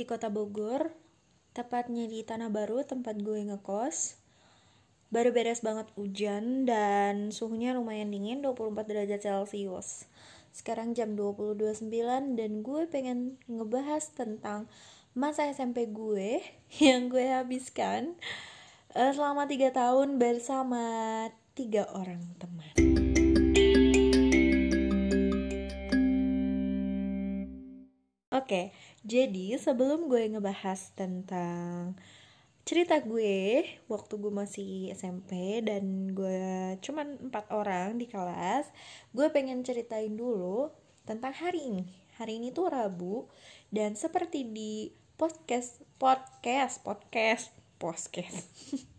di kota Bogor, tepatnya di Tanah Baru tempat gue ngekos. Baru beres banget hujan dan suhunya lumayan dingin 24 derajat Celcius. Sekarang jam 20.29 dan gue pengen ngebahas tentang masa SMP gue yang gue habiskan uh, selama 3 tahun bersama tiga orang teman. Oke, jadi sebelum gue ngebahas tentang cerita gue waktu gue masih SMP dan gue cuman empat orang di kelas, gue pengen ceritain dulu tentang hari ini. Hari ini tuh Rabu dan seperti di podcast podcast podcast podcast.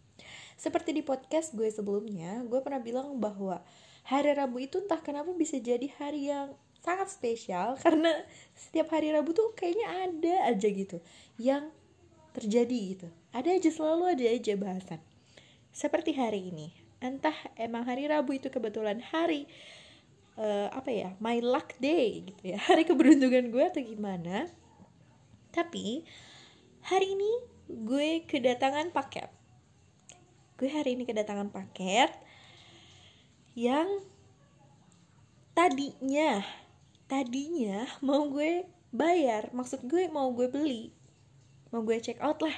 seperti di podcast gue sebelumnya, gue pernah bilang bahwa hari Rabu itu entah kenapa bisa jadi hari yang sangat spesial karena setiap hari Rabu tuh kayaknya ada aja gitu yang terjadi gitu. Ada aja selalu ada aja bahasan. Seperti hari ini entah emang hari Rabu itu kebetulan hari uh, apa ya my luck day gitu ya hari keberuntungan gue atau gimana. Tapi hari ini gue kedatangan paket. Gue hari ini kedatangan paket yang tadinya tadinya mau gue bayar maksud gue mau gue beli mau gue check out lah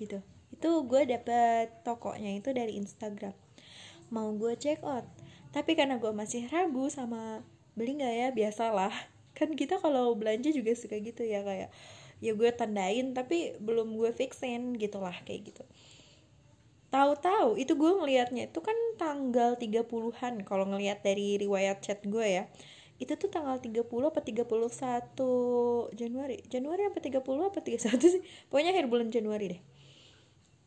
gitu. Itu gue dapet tokonya itu dari Instagram. Mau gue check out tapi karena gue masih ragu sama beli nggak ya biasalah. Kan kita kalau belanja juga suka gitu ya kayak ya gue tandain tapi belum gue fixin gitulah kayak gitu. Tahu-tahu itu gue ngelihatnya itu kan tanggal 30-an kalau ngelihat dari riwayat chat gue ya itu tuh tanggal 30 apa 31 Januari. Januari apa 30 apa 31 sih? Pokoknya akhir bulan Januari deh.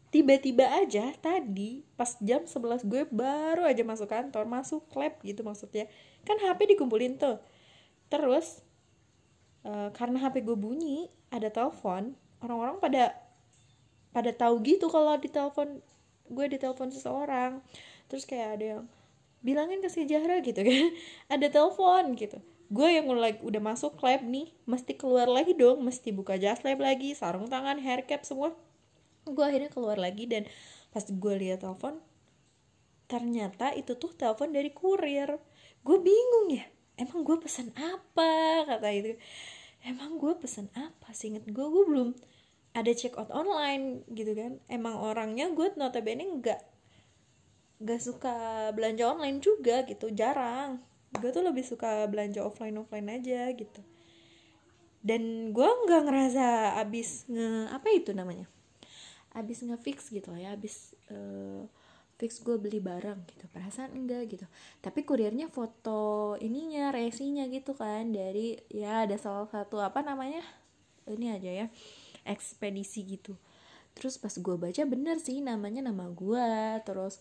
Tiba-tiba aja tadi pas jam 11 gue baru aja masuk kantor masuk lab gitu maksudnya. Kan HP dikumpulin tuh. Terus uh, karena HP gue bunyi ada telepon orang-orang pada pada tahu gitu kalau ditelepon gue ditelepon seseorang. Terus kayak ada yang bilangin ke si Jahra gitu kan. Ada telepon gitu. Gue yang mulai udah masuk lab nih mesti keluar lagi dong mesti buka jas lab lagi sarung tangan hair cap semua. Gue akhirnya keluar lagi dan pas gue lihat telepon ternyata itu tuh telepon dari kurir. Gue bingung ya emang gue pesan apa? Kata itu. Emang gue pesan apa? Sih inget gue gue belum ada check out online gitu kan. Emang orangnya gue notabene nggak gak suka belanja online juga gitu jarang. Gue tuh lebih suka belanja offline offline aja gitu. Dan gue nggak ngerasa abis nge apa itu namanya? Abis ngefix gitu ya abis uh, fix gue beli barang gitu. Perasaan enggak gitu. Tapi kurirnya foto ininya resinya gitu kan. Dari ya ada salah satu apa namanya? Ini aja ya ekspedisi gitu. Terus pas gue baca bener sih namanya nama gue terus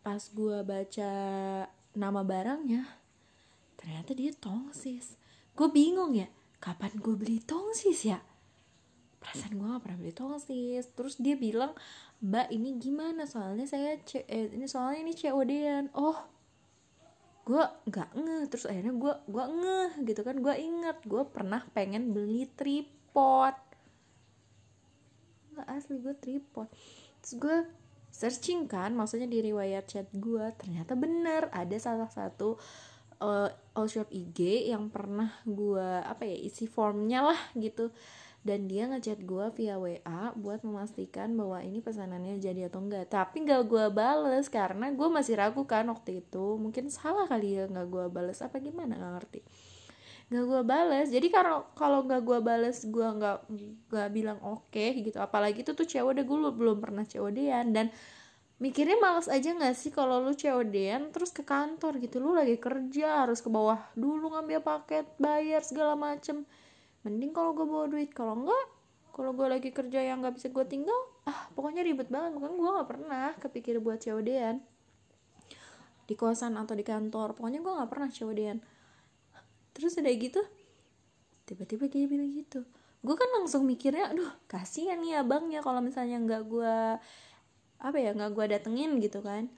pas gue baca nama barangnya ternyata dia tongsis. Gue bingung ya kapan gue beli tongsis ya? Perasaan gue gak pernah beli tongsis. Terus dia bilang mbak ini gimana? Soalnya saya c eh, ini soalnya ini COD-an oh gue nggak ngeh terus akhirnya gue gue ngeh gitu kan. Gue inget gue pernah pengen beli tripod. Nggak asli gue tripod. Terus gue searching kan maksudnya di riwayat chat gue ternyata bener ada salah satu uh, all shop IG yang pernah gue apa ya isi formnya lah gitu. Dan dia ngechat gue via WA buat memastikan bahwa ini pesanannya jadi atau enggak. Tapi gak gue bales karena gue masih ragu kan waktu itu. Mungkin salah kali ya gak gue bales apa gimana? Gak ngerti gak gue bales. Jadi kalau kalau gak gue bales gue nggak nggak bilang oke okay, gitu. Apalagi itu tuh cewek udah gue belum pernah COD-an dan. Mikirnya males aja gak sih kalau lu COD-an terus ke kantor gitu. Lu lagi kerja harus ke bawah dulu ngambil paket bayar segala macem. Mending kalau gue bawa duit. Kalau enggak kalau gue lagi kerja yang nggak bisa gue tinggal ah pokoknya ribet banget. Makanya gue nggak pernah kepikir buat COD-an di kosan atau di kantor pokoknya gue nggak pernah COD-an terus udah gitu tiba-tiba dia bilang gitu. Gue kan langsung mikirnya aduh kasihan nih abangnya kalau misalnya nggak gue apa ya nggak gue datengin gitu kan.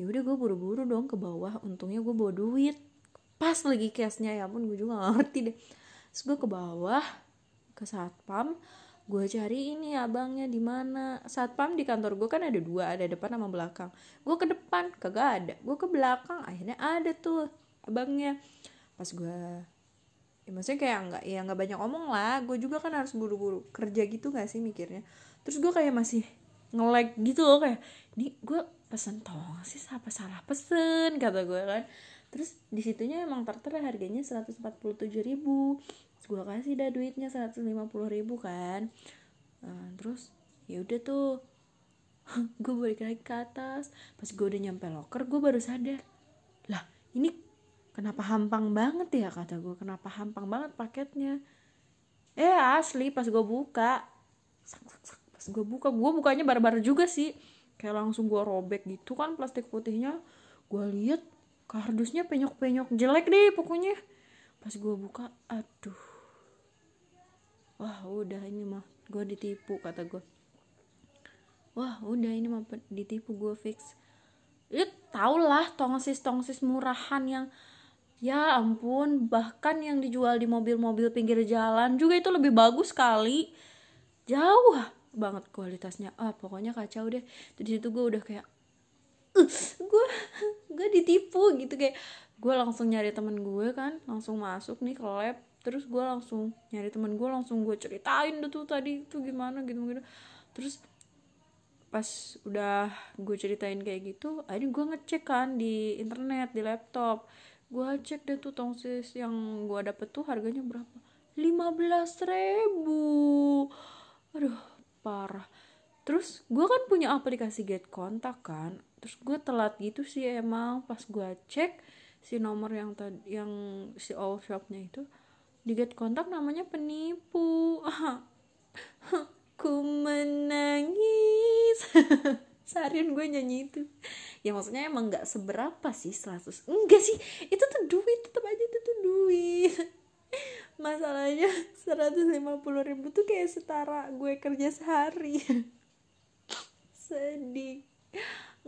Ya udah gue buru-buru dong ke bawah untungnya gue bawa duit. Pas lagi cashnya ya pun gue juga gak ngerti deh. Terus gue ke bawah ke satpam gue cari ini abangnya di mana. Satpam di kantor gue kan ada dua ada depan sama belakang. Gue ke depan kagak ada. Gue ke belakang akhirnya ada tuh abangnya pas gue ya maksudnya kayak nggak ya nggak banyak omong lah. Gue juga kan harus buru-buru kerja gitu gak sih mikirnya? Terus gue kayak masih nge gitu loh kayak ini gue pesen tong sih apa salah pesen? kata gue kan. Terus di situnya emang tertera harganya 147 ribu. Gue kasih dah duitnya 150 ribu kan. Uh, terus ya udah tuh gue balik lagi ke atas. Pas gue udah nyampe locker gue baru sadar lah ini kenapa hampang banget ya kata gue kenapa hampang banget paketnya? Eh asli pas gue buka. Pas gue buka gue bukanya barbar juga sih. Kayak langsung gue robek gitu kan plastik putihnya. Gue lihat kardusnya penyok-penyok. Jelek deh pokoknya. Pas gue buka aduh. Wah udah ini mah. Gue ditipu kata gue wah udah ini mah ditipu gue fix. Lu tau lah tongsis tongsis murahan yang ya ampun bahkan yang dijual di mobil-mobil pinggir jalan juga itu lebih bagus sekali. Jauh banget kualitasnya. Ah pokoknya kacau deh. Di situ gue udah kayak gue gue ditipu gitu. Kayak gue langsung nyari temen gue kan langsung masuk nih ke lab. Terus gue langsung nyari temen gue langsung gue ceritain deh tuh tadi tuh gimana gitu gitu. Terus pas udah gue ceritain kayak gitu akhirnya gue ngecek kan di internet di laptop gue cek deh tuh tongsis yang gue dapet tuh harganya berapa? lima belas ribu. Aduh parah. Terus gue kan punya aplikasi get kontak kan? Terus gue telat gitu sih emang pas gue cek si nomor yang tadi yang si all shopnya itu. Di get kontak namanya penipu. Ku menangis. Seharian gue nyanyi itu ya maksudnya emang nggak seberapa sih 100 enggak sih. Itu tuh duit tetap aja itu tuh duit. Masalahnya 150 ribu tuh kayak setara gue kerja sehari. Sedih.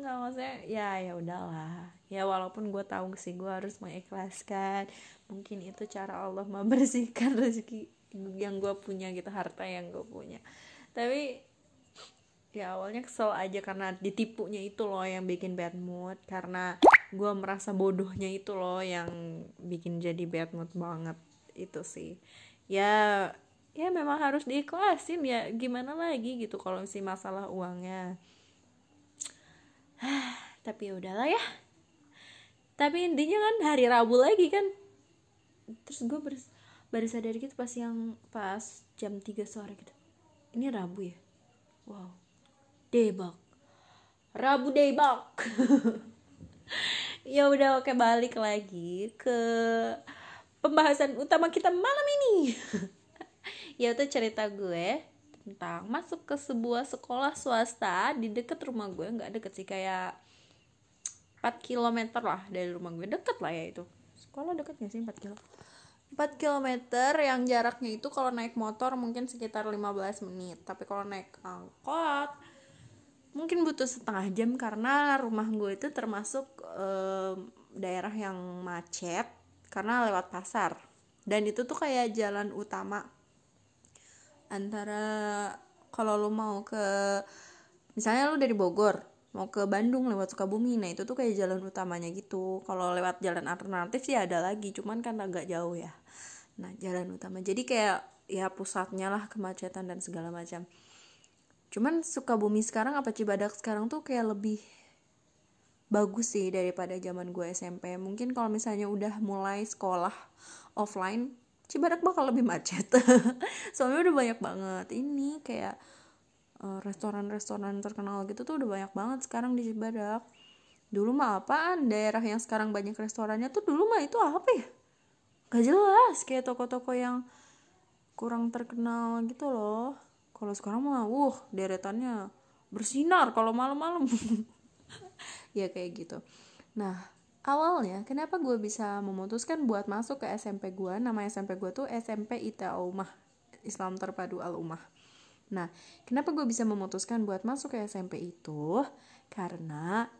Nggak maksudnya ya ya udahlah. Ya walaupun gue tahu sih gue harus mengikhlaskan. Mungkin itu cara Allah membersihkan rezeki yang gue punya gitu harta yang gue punya. Tapi ya awalnya kesel aja karena ditipunya itu loh yang bikin bad mood karena gue merasa bodohnya itu loh yang bikin jadi bad mood banget itu sih. Ya ya memang harus diikhlasin ya gimana lagi gitu kalau sih masalah uangnya. Tapi udahlah ya. Tapi intinya kan hari Rabu lagi kan. Terus gue baru, baru sadar gitu pas yang pas jam 3 sore gitu. Ini Rabu ya? Wow debak. Rabu debak. Ya udah oke balik lagi ke pembahasan utama kita malam ini. Ya itu cerita gue tentang masuk ke sebuah sekolah swasta di deket rumah gue. Nggak deket sih kayak 4 km lah dari rumah gue. Deket lah ya itu. Sekolah deket gak sih 4 km 4 km yang jaraknya itu kalau naik motor mungkin sekitar 15 menit. Tapi kalau naik angkot mungkin butuh setengah jam karena rumah gue itu termasuk daerah yang macet karena lewat pasar. Dan itu tuh kayak jalan utama antara kalau lo mau ke misalnya lo dari Bogor mau ke Bandung lewat Sukabumi nah itu tuh kayak jalan utamanya gitu. Kalau lewat jalan alternatif sih ada lagi cuman kan agak jauh ya. Nah jalan utama. Jadi kayak ya pusatnya lah kemacetan dan segala macam cuman Sukabumi sekarang apa Cibadak sekarang tuh kayak lebih bagus sih daripada zaman gue SMP mungkin kalau misalnya udah mulai sekolah offline Cibadak bakal lebih macet. Soalnya udah banyak banget. Ini kayak Eh, restoran-restoran terkenal gitu tuh udah banyak banget sekarang di Cibadak. Dulu mah apaan? Daerah yang sekarang banyak restorannya tuh dulu mah itu apa ya? Gak jelas. Kayak toko-toko yang kurang terkenal gitu loh kalau sekarang mah wuh deretannya bersinar kalau malam-malam ya kayak gitu nah awalnya kenapa gue bisa memutuskan buat masuk ke SMP gue nama SMP gue tuh SMP Ita Umah Islam Terpadu Al Umah Nah, kenapa gue bisa memutuskan buat masuk ke SMP itu? Karena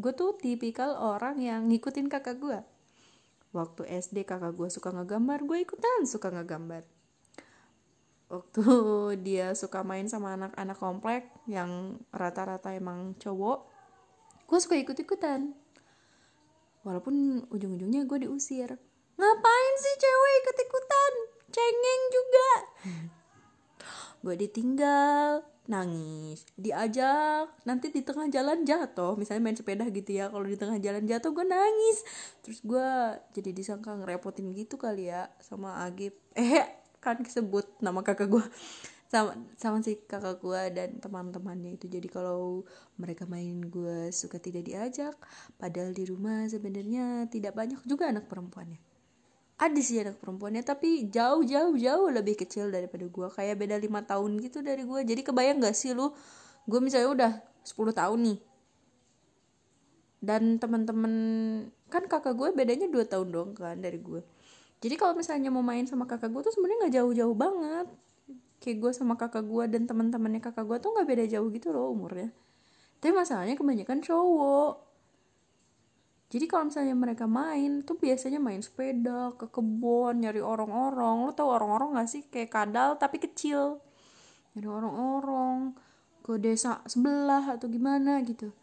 gue tuh tipikal orang yang ngikutin kakak gue. Waktu SD kakak gue suka ngegambar, gue ikutan suka ngegambar. Waktu dia suka main sama anak-anak komplek yang rata-rata emang cowok gue suka ikut-ikutan. Walaupun ujung-ujungnya gue diusir. Ngapain sih cewek ikut-ikutan? Cengeng juga. Gue ditinggal nangis diajak. Nanti di tengah jalan jatuh. Misalnya main sepeda gitu ya kalau di tengah jalan jatuh gue nangis. Terus gue jadi disangka ngerepotin gitu kali ya sama Agib. Eh kan disebut nama kakak gue sama sama si kakak gue dan teman-temannya itu. Jadi kalau mereka main gue suka tidak diajak padahal di rumah sebenarnya tidak banyak juga anak perempuannya. Ada sih anak perempuannya tapi jauh jauh jauh lebih kecil daripada gue kayak beda lima tahun gitu dari gue jadi kebayang gak sih lu? Gue misalnya udah 10 tahun nih. Dan teman-teman kan kakak gue bedanya dua tahun dong kan dari gue jadi kalau misalnya mau main sama kakak gue tuh sebenarnya nggak jauh-jauh banget. Kayak gue sama kakak gue dan teman-temannya kakak gue tuh nggak beda jauh gitu loh umurnya. Tapi masalahnya kebanyakan cowok. Jadi kalau misalnya mereka main tuh biasanya main sepeda ke kebun nyari orang-orang lo tau orang-orang gak sih? Kayak kadal tapi kecil. Nyari orang-orang ke desa sebelah atau gimana gitu.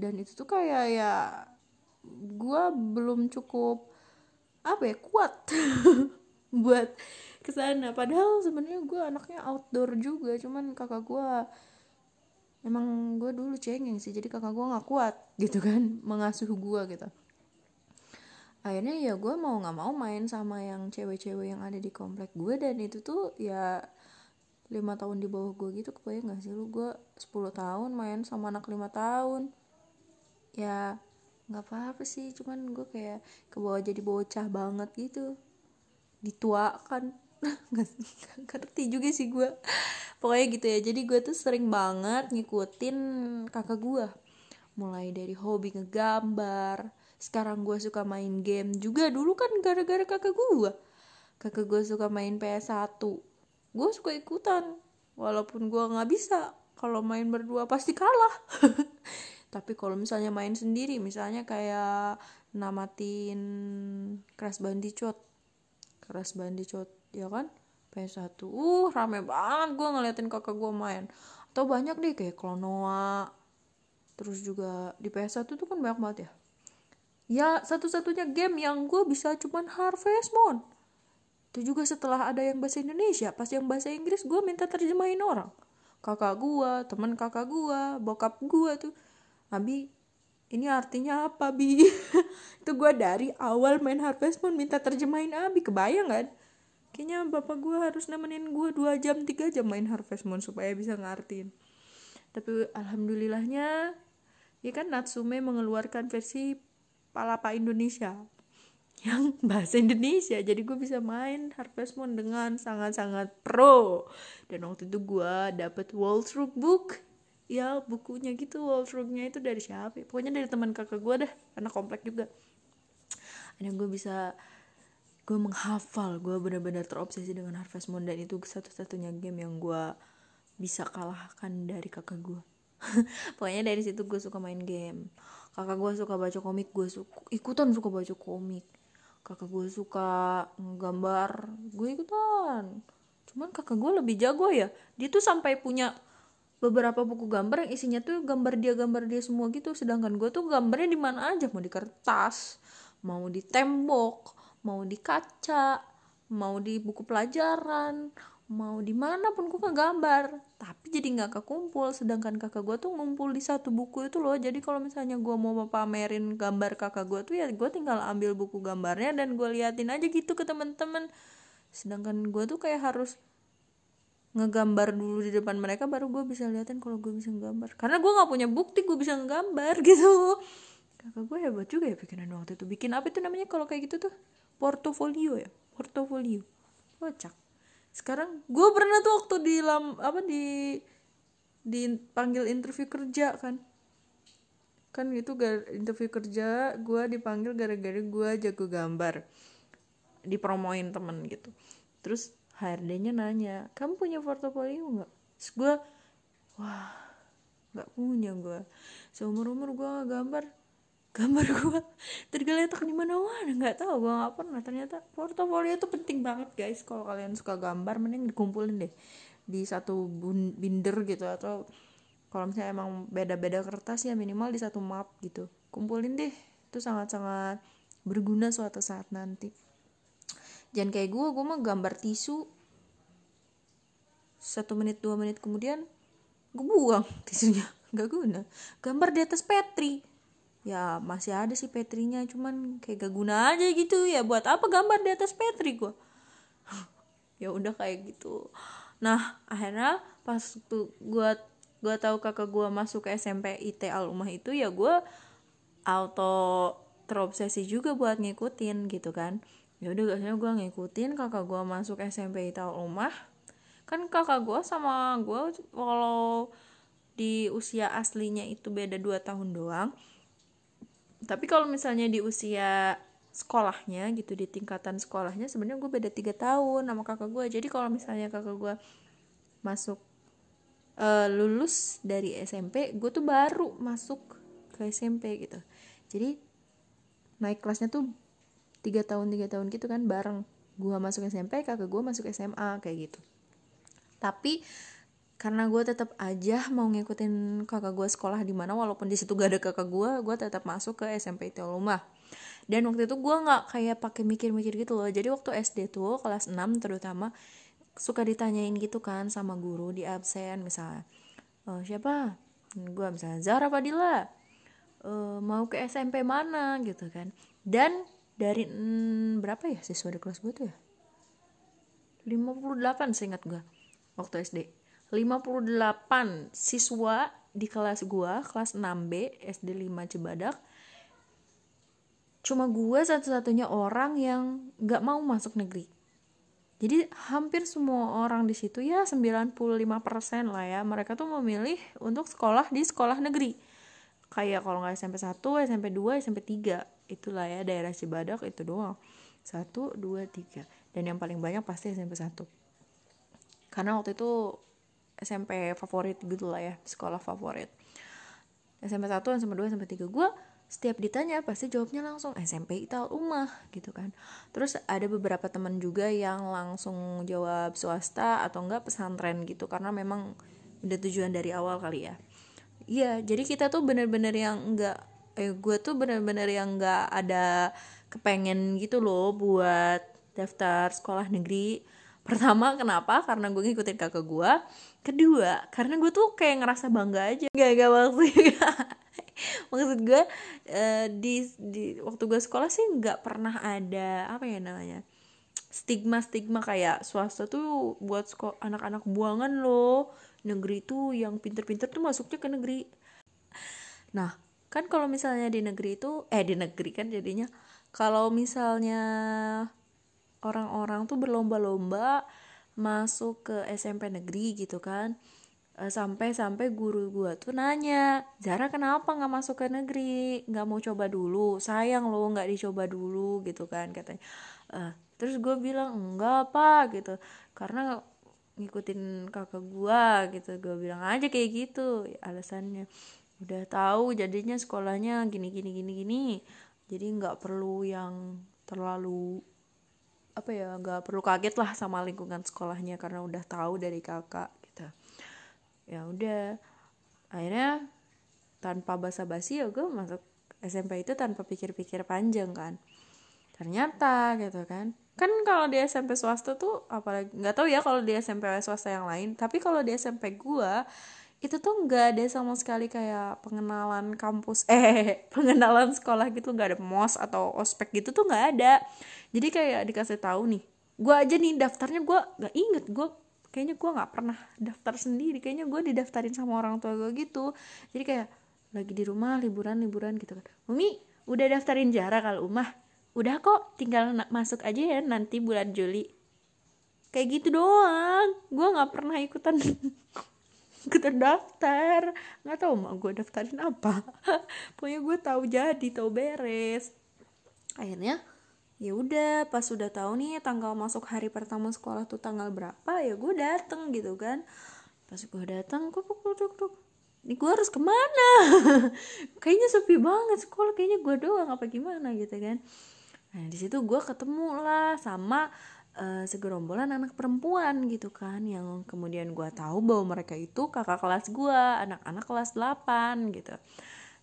Dan itu tuh kayak ya gue belum cukup apa ya kuat buat ke sana. Padahal sebenarnya gue anaknya outdoor juga cuman kakak gue emang gue dulu cengeng sih jadi kakak gue nggak kuat gitu kan mengasuh gue gitu. Akhirnya ya gue mau nggak mau main sama yang cewek-cewek yang ada di komplek gue dan itu tuh ya lima tahun di bawah gue gitu kebayang gak sih lu? Gue 10 tahun main sama anak lima tahun. Ya nggak apa-apa sih cuman gue kayak ke bawah jadi bocah banget gitu. Dituakan. Nggak ngerti juga sih gue pokoknya gitu ya jadi gue tuh sering banget ngikutin kakak gue mulai dari hobi ngegambar. Sekarang gue suka main game juga dulu kan gara-gara kakak gue kakak gue suka main PS1 gue suka ikutan. Walaupun gue nggak bisa kalau main berdua pasti kalah tapi kalau misalnya main sendiri misalnya kayak namatin Crash Bandicoot. Crash Bandicoot ya kan? PS1 uh rame banget gue ngeliatin kakak gue main. Atau banyak deh kayak Klonoa terus juga di PS1 tuh kan banyak banget ya. Ya satu-satunya game yang gue bisa cuman Harvest Moon itu juga setelah ada yang bahasa Indonesia. Pas yang bahasa Inggris gue minta terjemahin orang. Kakak gue teman kakak gue bokap gue tuh Abi ini artinya apa bi? Itu gue dari awal main Harvest Moon minta terjemahin Abi kebayang kan? Kayaknya bapak gue harus nemenin gue dua jam tiga jam main Harvest Moon supaya bisa ngertiin tapi alhamdulillahnya ya kan Natsume mengeluarkan versi Palapa Indonesia. Yang bahasa Indonesia. Jadi gue bisa main Harvest Moon dengan sangat-sangat pro. Dan waktu itu gue dapet Waltruk book ya bukunya gitu Waltruknya itu dari siapa ya? pokoknya dari teman kakak gue dah anak komplek juga. Dan gue bisa gue menghafal gue benar-benar terobsesi dengan Harvest Moon dan itu satu-satunya game yang gue bisa kalahkan dari kakak gue pokoknya dari situ gue suka main game. Kakak gue suka baca komik gue suka ikutan suka baca komik. Kakak gue suka gambar gue ikutan. Cuman kakak gue lebih jago ya. Dia tuh sampai punya beberapa buku gambar yang isinya tuh gambar dia gambar dia semua gitu. Sedangkan gue tuh gambarnya di mana aja. Mau di kertas mau di tembok mau di kaca mau di buku pelajaran mau di mana pun gue gambar. Tapi jadi nggak kekumpul. Sedangkan kakak gue tuh ngumpul di satu buku itu loh. Jadi kalau misalnya gue mau pamerin gambar kakak gue tuh ya gue tinggal ambil buku gambarnya dan gue liatin aja gitu ke temen-temen. Sedangkan gue tuh kayak harus ngegambar dulu di depan mereka baru gue bisa liatin kalau gue bisa nggambar karena gue nggak punya bukti gue bisa nggambar gitu. Kakak gue hebat juga ya bikinan waktu itu. Bikin apa itu namanya kalau kayak gitu tuh? Portofolio ya? Portofolio. Kocak. Sekarang gue pernah tuh waktu di lam apa di dipanggil interview kerja kan. Kan itu interview kerja gue dipanggil gara-gara gue jago gambar. Dipromoin temen gitu. Terus HRD-nya nanya kamu punya portofolio nggak? Terus gue wah nggak punya gue seumur umur gue gambar. Gambar gue tergeletak di mana mana nggak tahu gue nggak pernah. Ternyata portofolio itu penting banget guys. Kalau kalian suka gambar mending dikumpulin deh di satu binder gitu atau kalau misalnya emang beda-beda kertas ya minimal di satu map gitu. Kumpulin deh itu sangat-sangat berguna suatu saat nanti jangan kayak gue gue mah gambar tisu. Satu menit dua menit kemudian gue buang tisunya. Nggak guna. Gambar di atas petri. Ya masih ada sih petrinya cuman kayak gak guna aja gitu. Ya buat apa gambar di atas petri gue ya udah kayak gitu. Nah akhirnya pas tuh gue gue tahu kakak gue masuk ke SMP IT Al itu ya gue auto terobsesi juga buat ngikutin gitu kan ya udah gasnya gue ngikutin kakak gue masuk SMP IT Al Umah kan kakak gue sama gue kalau di usia aslinya itu beda 2 tahun doang. Tapi kalau misalnya di usia sekolahnya gitu di tingkatan sekolahnya sebenarnya gue beda tiga tahun sama kakak gue jadi kalau misalnya kakak gue masuk uh, lulus dari SMP gue tuh baru masuk ke SMP gitu. Jadi naik kelasnya tuh tiga tahun tiga tahun gitu kan bareng. Gue masuk SMP kakak gue masuk SMA kayak gitu. Tapi karena gue tetap aja mau ngikutin kakak gue sekolah di mana walaupun di situ gak ada kakak gue gue tetap masuk ke SMP Teoluma dan waktu itu gue nggak kayak pakai mikir-mikir gitu loh. Jadi waktu SD tuh kelas 6 terutama suka ditanyain gitu kan sama guru di absen misalnya e, siapa? Gue misalnya Zara Fadila. E, mau ke SMP mana? Gitu kan. Dan dari mm, berapa ya siswa di kelas gue tuh ya? 58 seingat gue waktu SD 58 siswa di kelas gua kelas 6B SD 5 Cibadak. Cuma gua satu-satunya orang yang nggak mau masuk negeri. Jadi hampir semua orang di situ ya 95% lah ya mereka tuh memilih untuk sekolah di sekolah negeri. Kayak kalau nggak SMP 1, SMP 2, SMP 3 itulah ya daerah Cibadak itu doang. 1, 2, 3 dan yang paling banyak pasti SMP 1 karena waktu itu SMP favorit gitu lah ya sekolah favorit. SMP 1 SMP 2 SMP 3 gue setiap ditanya pasti jawabnya langsung SMP Ital Umah gitu kan. Terus ada beberapa teman juga yang langsung jawab swasta atau enggak pesantren gitu karena memang udah tujuan dari awal kali ya. Iya jadi kita tuh bener-bener yang enggak eh gue tuh bener-bener yang enggak ada kepengen gitu loh buat daftar sekolah negeri. Pertama kenapa? Karena gue ngikutin kakak gue kedua karena gue tuh kayak ngerasa bangga aja. Gak gak maksudnya maksud gue uh, di di waktu gue sekolah sih nggak pernah ada apa ya namanya stigma stigma kayak swasta tuh buat anak-anak buangan loh. Negeri tuh yang pinter-pinter tuh masuknya ke negeri. Nah kan kalau misalnya di negeri itu eh di negeri kan jadinya kalau misalnya orang-orang tuh berlomba-lomba masuk ke SMP negeri gitu kan eh, sampai-sampai guru gue tuh nanya Zara kenapa nggak masuk ke negeri? Nggak mau coba dulu? Sayang lo nggak dicoba dulu gitu kan katanya. Uh, terus gue bilang enggak apa gitu. Karena ngikutin kakak gue gitu gue bilang aja kayak gitu alasannya udah tahu jadinya sekolahnya gini gini gini gini. Jadi nggak perlu yang terlalu apa ya nggak perlu kaget lah sama lingkungan sekolahnya karena udah tahu dari kakak gitu. Ya udah akhirnya tanpa basa-basi ya gue masuk SMP itu tanpa pikir-pikir panjang kan. Ternyata gitu kan. Kan kalau di SMP swasta tuh apalagi nggak tahu ya kalau di SMP swasta yang lain tapi kalau di SMP gue itu tuh nggak ada sama sekali kayak pengenalan kampus eh pengenalan sekolah gitu nggak ada mos atau ospek gitu tuh nggak ada. Jadi kayak dikasih tahu nih gue aja nih daftarnya gue nggak inget gue kayaknya gue nggak pernah daftar sendiri kayaknya gue didaftarin sama orang tua gue gitu. Jadi kayak lagi di rumah liburan liburan gitu kan. Umi udah daftarin jarak kalau umah? Udah kok tinggal masuk aja ya nanti bulan Juli. Kayak gitu doang gue nggak pernah ikutan ikutan daftar nggak tahu mau gue daftarin apa. Pokoknya gue tahu jadi tahu beres. Akhirnya ya udah pas udah tahu nih tanggal masuk hari pertama sekolah tuh tanggal berapa ya gue dateng gitu kan. Pas gue datang kok kok kok kok ini gue harus ke mana? Kayaknya sepi banget sekolah kayaknya gue doang apa gimana gitu kan. Nah di situ gue ketemu lah sama uh, segerombolan anak perempuan gitu kan yang kemudian gue tahu bahwa mereka itu kakak kelas gue anak-anak kelas 8 gitu.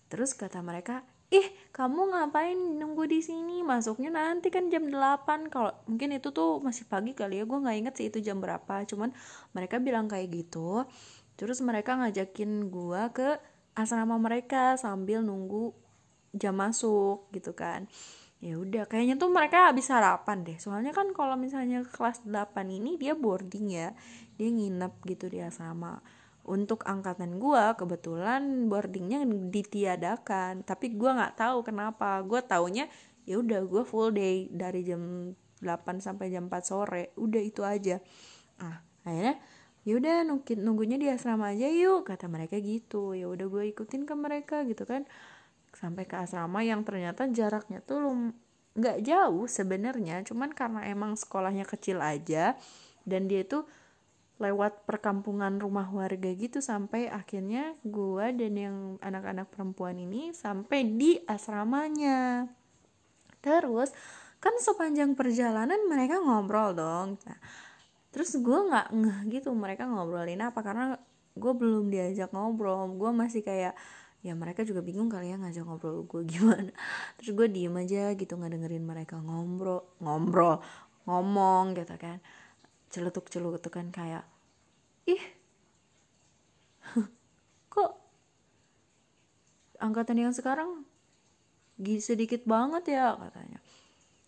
Terus kata mereka ih kamu ngapain nunggu di sini? Masuknya nanti kan jam 8 kalau mungkin itu tuh masih pagi kali ya gue nggak inget sih itu jam berapa. Cuman mereka bilang kayak gitu. Terus mereka ngajakin gue ke asrama mereka sambil nunggu jam masuk gitu kan ya udah kayaknya tuh mereka habis sarapan deh. Soalnya kan kalau misalnya kelas 8 ini dia boarding ya. Dia nginep gitu di asrama. Untuk angkatan gue kebetulan boardingnya ditiadakan. Tapi gue nggak tahu kenapa. Gue taunya ya udah gue full day dari jam 8 sampai jam 4 sore. Udah itu aja. Ah akhirnya yaudah nunggunya di asrama aja yuk kata mereka gitu. Ya udah gue ikutin ke mereka gitu kan sampai ke asrama yang ternyata jaraknya tuh lum nggak jauh sebenarnya. Cuman karena emang sekolahnya kecil aja dan dia tuh lewat perkampungan rumah warga gitu sampai akhirnya gue dan yang anak-anak perempuan ini sampai di asramanya. Terus kan sepanjang perjalanan mereka ngobrol dong. Nah, terus gue nggak ngeh gitu mereka ngobrolin apa karena gue belum diajak ngobrol. Gue masih kayak ya mereka juga bingung kali ya ngajak ngobrol gue gimana. Terus gue diem aja gitu nggak dengerin mereka ngobrol ngobrol ngomong gitu kan. Celutuk celutuk kan kayak ih kok angkatan yang sekarang sedikit banget ya? katanya.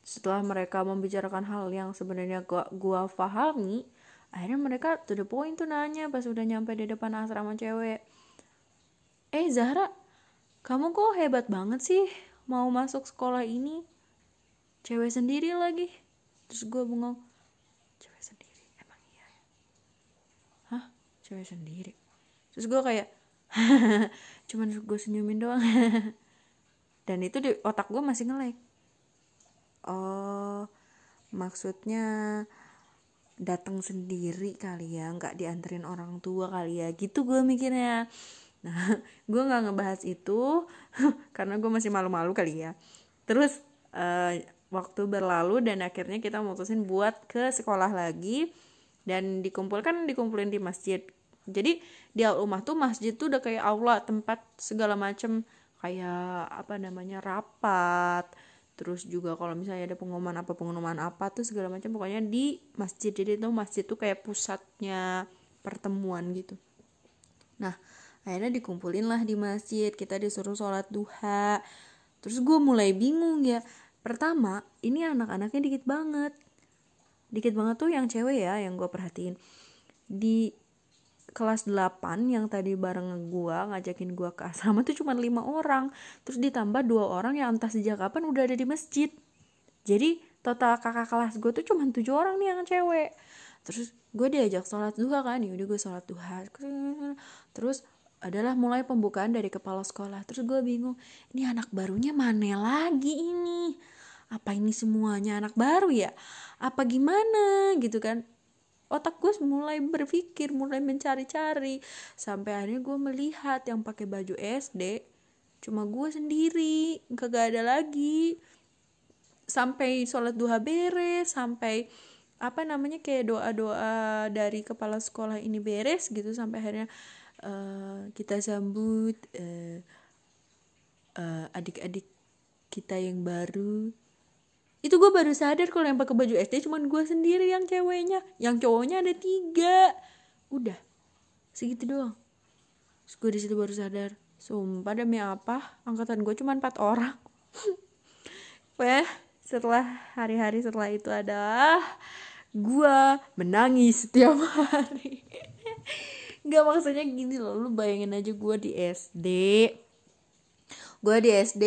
Setelah mereka membicarakan hal yang sebenarnya gua gua pahami akhirnya mereka to the point tuh nanya pas udah nyampe di depan asrama cewek eh Zahra kamu kok hebat banget sih mau masuk sekolah ini? Cewek sendiri lagi. Terus gue bengong cewek sendiri? Emang iya ya? Hah? Cewek sendiri? Terus gue kayak cuman gue senyumin doang. Dan itu di otak gue masih ngelek oh maksudnya datang sendiri kali ya nggak dianterin orang tua kali ya. Gitu gue mikirnya nah gue nggak ngebahas itu karena gue masih malu-malu kali ya. Terus uh, waktu berlalu dan akhirnya kita mutusin buat ke sekolah lagi dan dikumpulkan dikumpulin di masjid. Jadi di rumah tuh masjid tuh udah kayak aula tempat segala macem. Kayak apa namanya rapat. Terus juga kalau misalnya ada pengumuman apa pengumuman apa tuh segala macam pokoknya di masjid. Jadi itu masjid tuh kayak pusatnya pertemuan gitu. Nah akhirnya dikumpulin lah di masjid kita disuruh sholat duha. Terus gue mulai bingung ya. Pertama ini anak-anaknya dikit banget. Dikit banget tuh yang cewek ya yang gue perhatiin. Di kelas 8 yang tadi bareng gua ngajakin gua ke asrama tuh cuma lima orang. Terus ditambah dua orang yang entah sejak kapan udah ada di masjid. Jadi total kakak kelas gue tuh cuma tujuh orang nih yang cewek. Terus gue diajak sholat duha kan ya udah gue sholat duha. Terus adalah mulai pembukaan dari kepala sekolah. Terus gue bingung ini anak barunya mana lagi ini? Apa ini semuanya anak baru ya? Apa gimana? Gitu kan. Otak gue mulai berpikir mulai mencari-cari. Sampai akhirnya gue melihat yang pakai baju SD cuma gue sendiri gak ada lagi. Sampai sholat duha beres sampai apa namanya kayak doa-doa dari kepala sekolah ini beres gitu sampai akhirnya uh, kita sambut uh, uh, adik-adik kita yang baru. Itu gue baru sadar kalau yang pakai baju SD cuman gue sendiri yang ceweknya. Yang cowoknya ada tiga. Udah segitu doang. Terus gue di situ baru sadar. Sumpah demi apa? Angkatan gue cuma empat orang. Wah, setelah hari-hari setelah itu adalah gue menangis setiap hari Gak maksudnya gini loh lu bayangin aja gue di SD gue di SD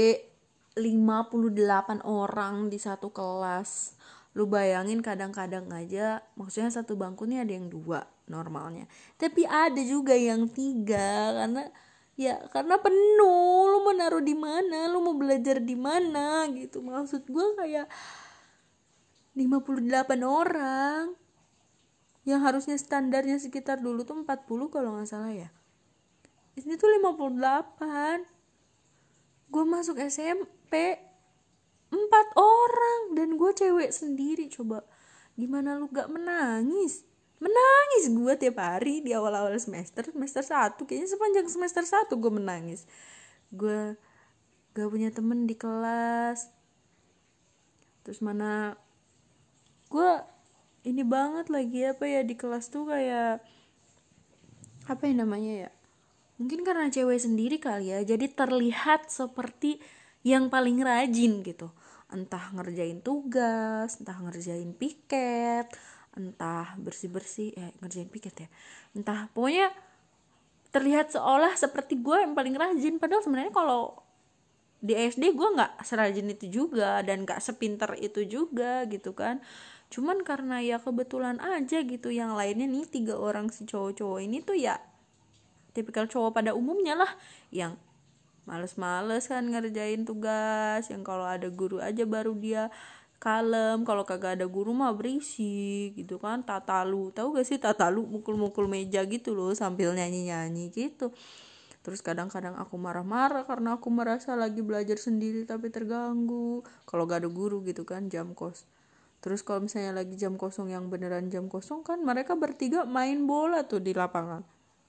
58 orang di satu kelas. Lu bayangin kadang-kadang aja maksudnya satu bangku nih ada yang dua normalnya. Tapi ada juga yang tiga karena ya karena penuh. Lu mau naruh di mana lu mau belajar di mana gitu. Maksud gue kayak 58 orang yang harusnya standarnya sekitar dulu tuh 40 kalau nggak salah ya. Ini tuh 58 gue masuk SMP empat orang. Dan gue cewek sendiri coba. Gimana lu gak menangis? Menangis gue tiap hari di awal-awal semester semester satu. Kayaknya sepanjang semester satu gue menangis. Gue gak punya temen di kelas. Terus mana gue ini banget lagi apa ya di kelas tuh kayak apa yang namanya ya mungkin karena cewek sendiri kali ya jadi terlihat seperti yang paling rajin gitu. Entah ngerjain tugas entah ngerjain piket entah bersih bersih eh ngerjain piket ya. Entah pokoknya terlihat seolah seperti gue yang paling rajin. Padahal sebenarnya kalau di SD gue nggak serajin itu juga dan nggak sepinter itu juga gitu kan cuman karena ya kebetulan aja gitu yang lainnya nih tiga orang si cowok-cowok ini tuh ya tipikal cowok pada umumnya lah yang males-males kan ngerjain tugas yang kalau ada guru aja baru dia kalem kalau kagak ada guru mah berisik gitu kan tatalu tahu gak sih tatalu mukul-mukul meja gitu loh sambil nyanyi-nyanyi gitu. Terus kadang-kadang aku marah-marah karena aku merasa lagi belajar sendiri tapi terganggu kalau gak ada guru gitu kan jam kos terus kalau misalnya lagi jam kosong yang beneran jam kosong kan mereka bertiga main bola tuh di lapangan.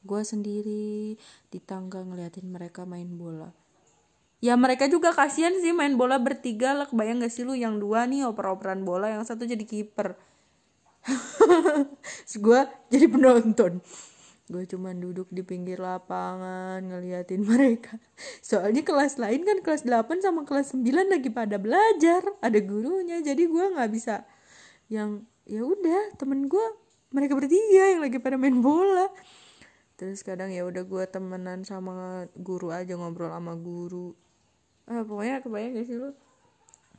Gue sendiri di tangga ngeliatin mereka main bola. Ya mereka juga kasihan sih main bola bertiga lah. Kebayang gak sih lu yang dua nih oper-operan bola yang satu jadi kiper. Gue jadi penonton gue cuman duduk di pinggir lapangan ngeliatin mereka. Soalnya kelas lain kan kelas 8 sama kelas 9 lagi pada belajar ada gurunya. Jadi gue nggak bisa yang ya udah temen gue mereka bertiga yang lagi pada main bola. Terus kadang ya udah gue temenan sama guru aja ngobrol sama guru. Ah pokoknya kebayang gak sih lu?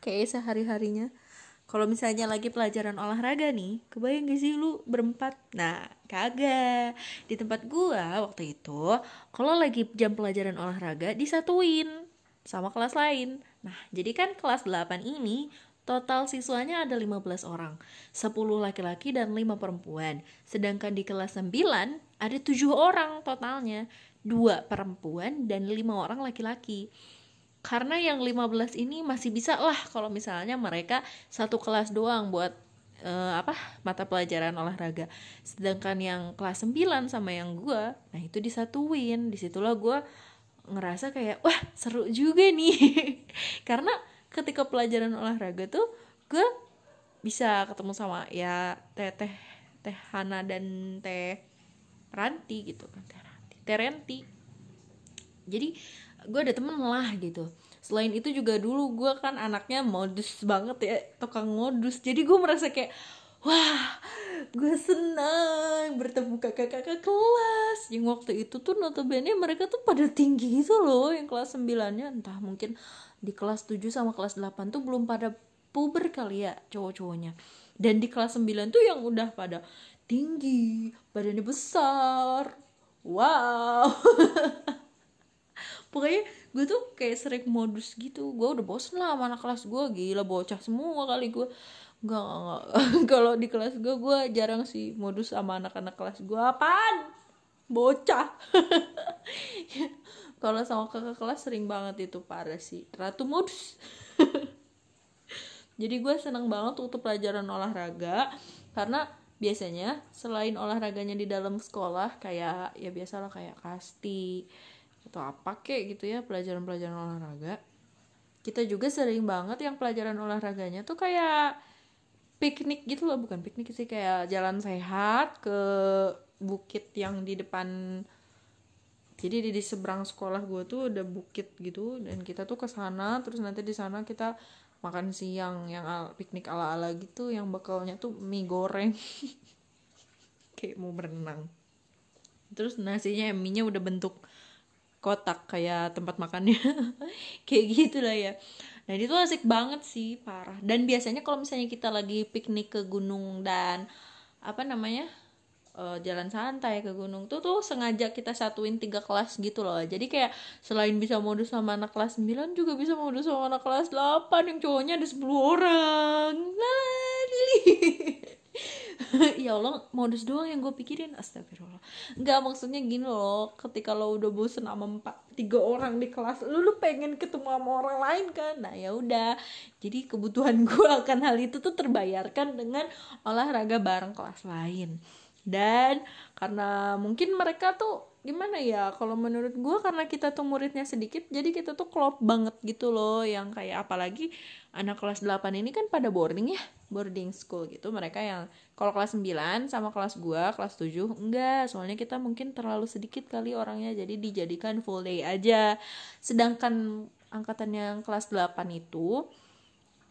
Kayak sehari harinya kalau misalnya lagi pelajaran olahraga nih kebayang gak sih lu berempat? Nah kagak. Di tempat gua waktu itu kalau lagi jam pelajaran olahraga disatuin sama kelas lain. Nah jadi kan kelas 8 ini Total siswanya ada 15 orang, 10 laki-laki dan 5 perempuan. Sedangkan di kelas 9 ada 7 orang totalnya, 2 perempuan dan 5 orang laki-laki karena yang 15 ini masih bisa lah kalau misalnya mereka satu kelas doang buat uh, apa mata pelajaran olahraga. Sedangkan yang kelas 9 sama yang gue nah itu disatuin. Di situlah gue ngerasa kayak wah seru juga nih. Karena ketika pelajaran olahraga tuh gue bisa ketemu sama ya teh teh teh Hana dan teh Ranti gitu kan. Teh Ranti teh Ranti jadi gue ada temen lah gitu. Selain itu juga dulu gue kan anaknya modus banget ya tukang modus. Jadi gue merasa kayak wah gue senang bertemu kakak-kakak kelas. Yang waktu itu tuh notabene mereka tuh pada tinggi gitu loh yang kelas 9 nya entah mungkin di kelas 7 sama kelas 8 tuh belum pada puber kali ya cowok-cowoknya. Dan di kelas 9 tuh yang udah pada tinggi badannya besar. Wow pokoknya gue tuh kayak sering modus gitu. Gue udah bosen lah sama anak kelas gue. Gila bocah semua kali gue. Nggak nggak kalau di kelas gue gue jarang sih modus sama anak-anak kelas gue. Apaan? Bocah. Kalau sama kakak kelas sering banget itu parah sih. Ratu modus. Jadi gue seneng banget untuk pelajaran olahraga. Karena biasanya selain olahraganya di dalam sekolah kayak ya biasalah kayak kasti atau apa kek gitu ya pelajaran-pelajaran olahraga. Kita juga sering banget yang pelajaran olahraganya tuh kayak piknik gitu loh bukan piknik sih kayak jalan sehat ke bukit yang di depan. Jadi di, di seberang sekolah gue tuh ada bukit gitu dan kita tuh ke sana terus nanti di sana kita makan siang yang al, piknik ala ala gitu yang bekalnya tuh mie goreng. Kayak mau berenang. Terus nasinya mie nya udah bentuk kotak kayak tempat makannya. Kayak gitu lah ya. Nah itu asik banget sih parah. Dan biasanya kalau misalnya kita lagi piknik ke gunung dan apa namanya uh, jalan santai ke gunung tuh tuh sengaja kita satuin tiga kelas gitu loh. Jadi kayak selain bisa modus sama anak kelas 9 juga bisa modus sama anak kelas 8 yang cowoknya ada 10 orang ya Allah modus doang yang gue pikirin astagfirullah. Nggak maksudnya gini loh ketika lo udah bosen sama empat tiga orang di kelas lu lu pengen ketemu sama orang lain kan? Nah ya udah. Jadi kebutuhan gue akan hal itu tuh terbayarkan dengan olahraga bareng kelas lain. Dan karena mungkin mereka tuh gimana ya kalau menurut gue karena kita tuh muridnya sedikit jadi kita tuh klop banget gitu loh. Yang kayak apalagi anak kelas 8 ini kan pada boarding ya boarding school gitu. Mereka yang kalau kelas 9 sama kelas gue kelas 7 enggak. Soalnya kita mungkin terlalu sedikit kali orangnya jadi dijadikan full day aja. Sedangkan angkatan yang kelas 8 itu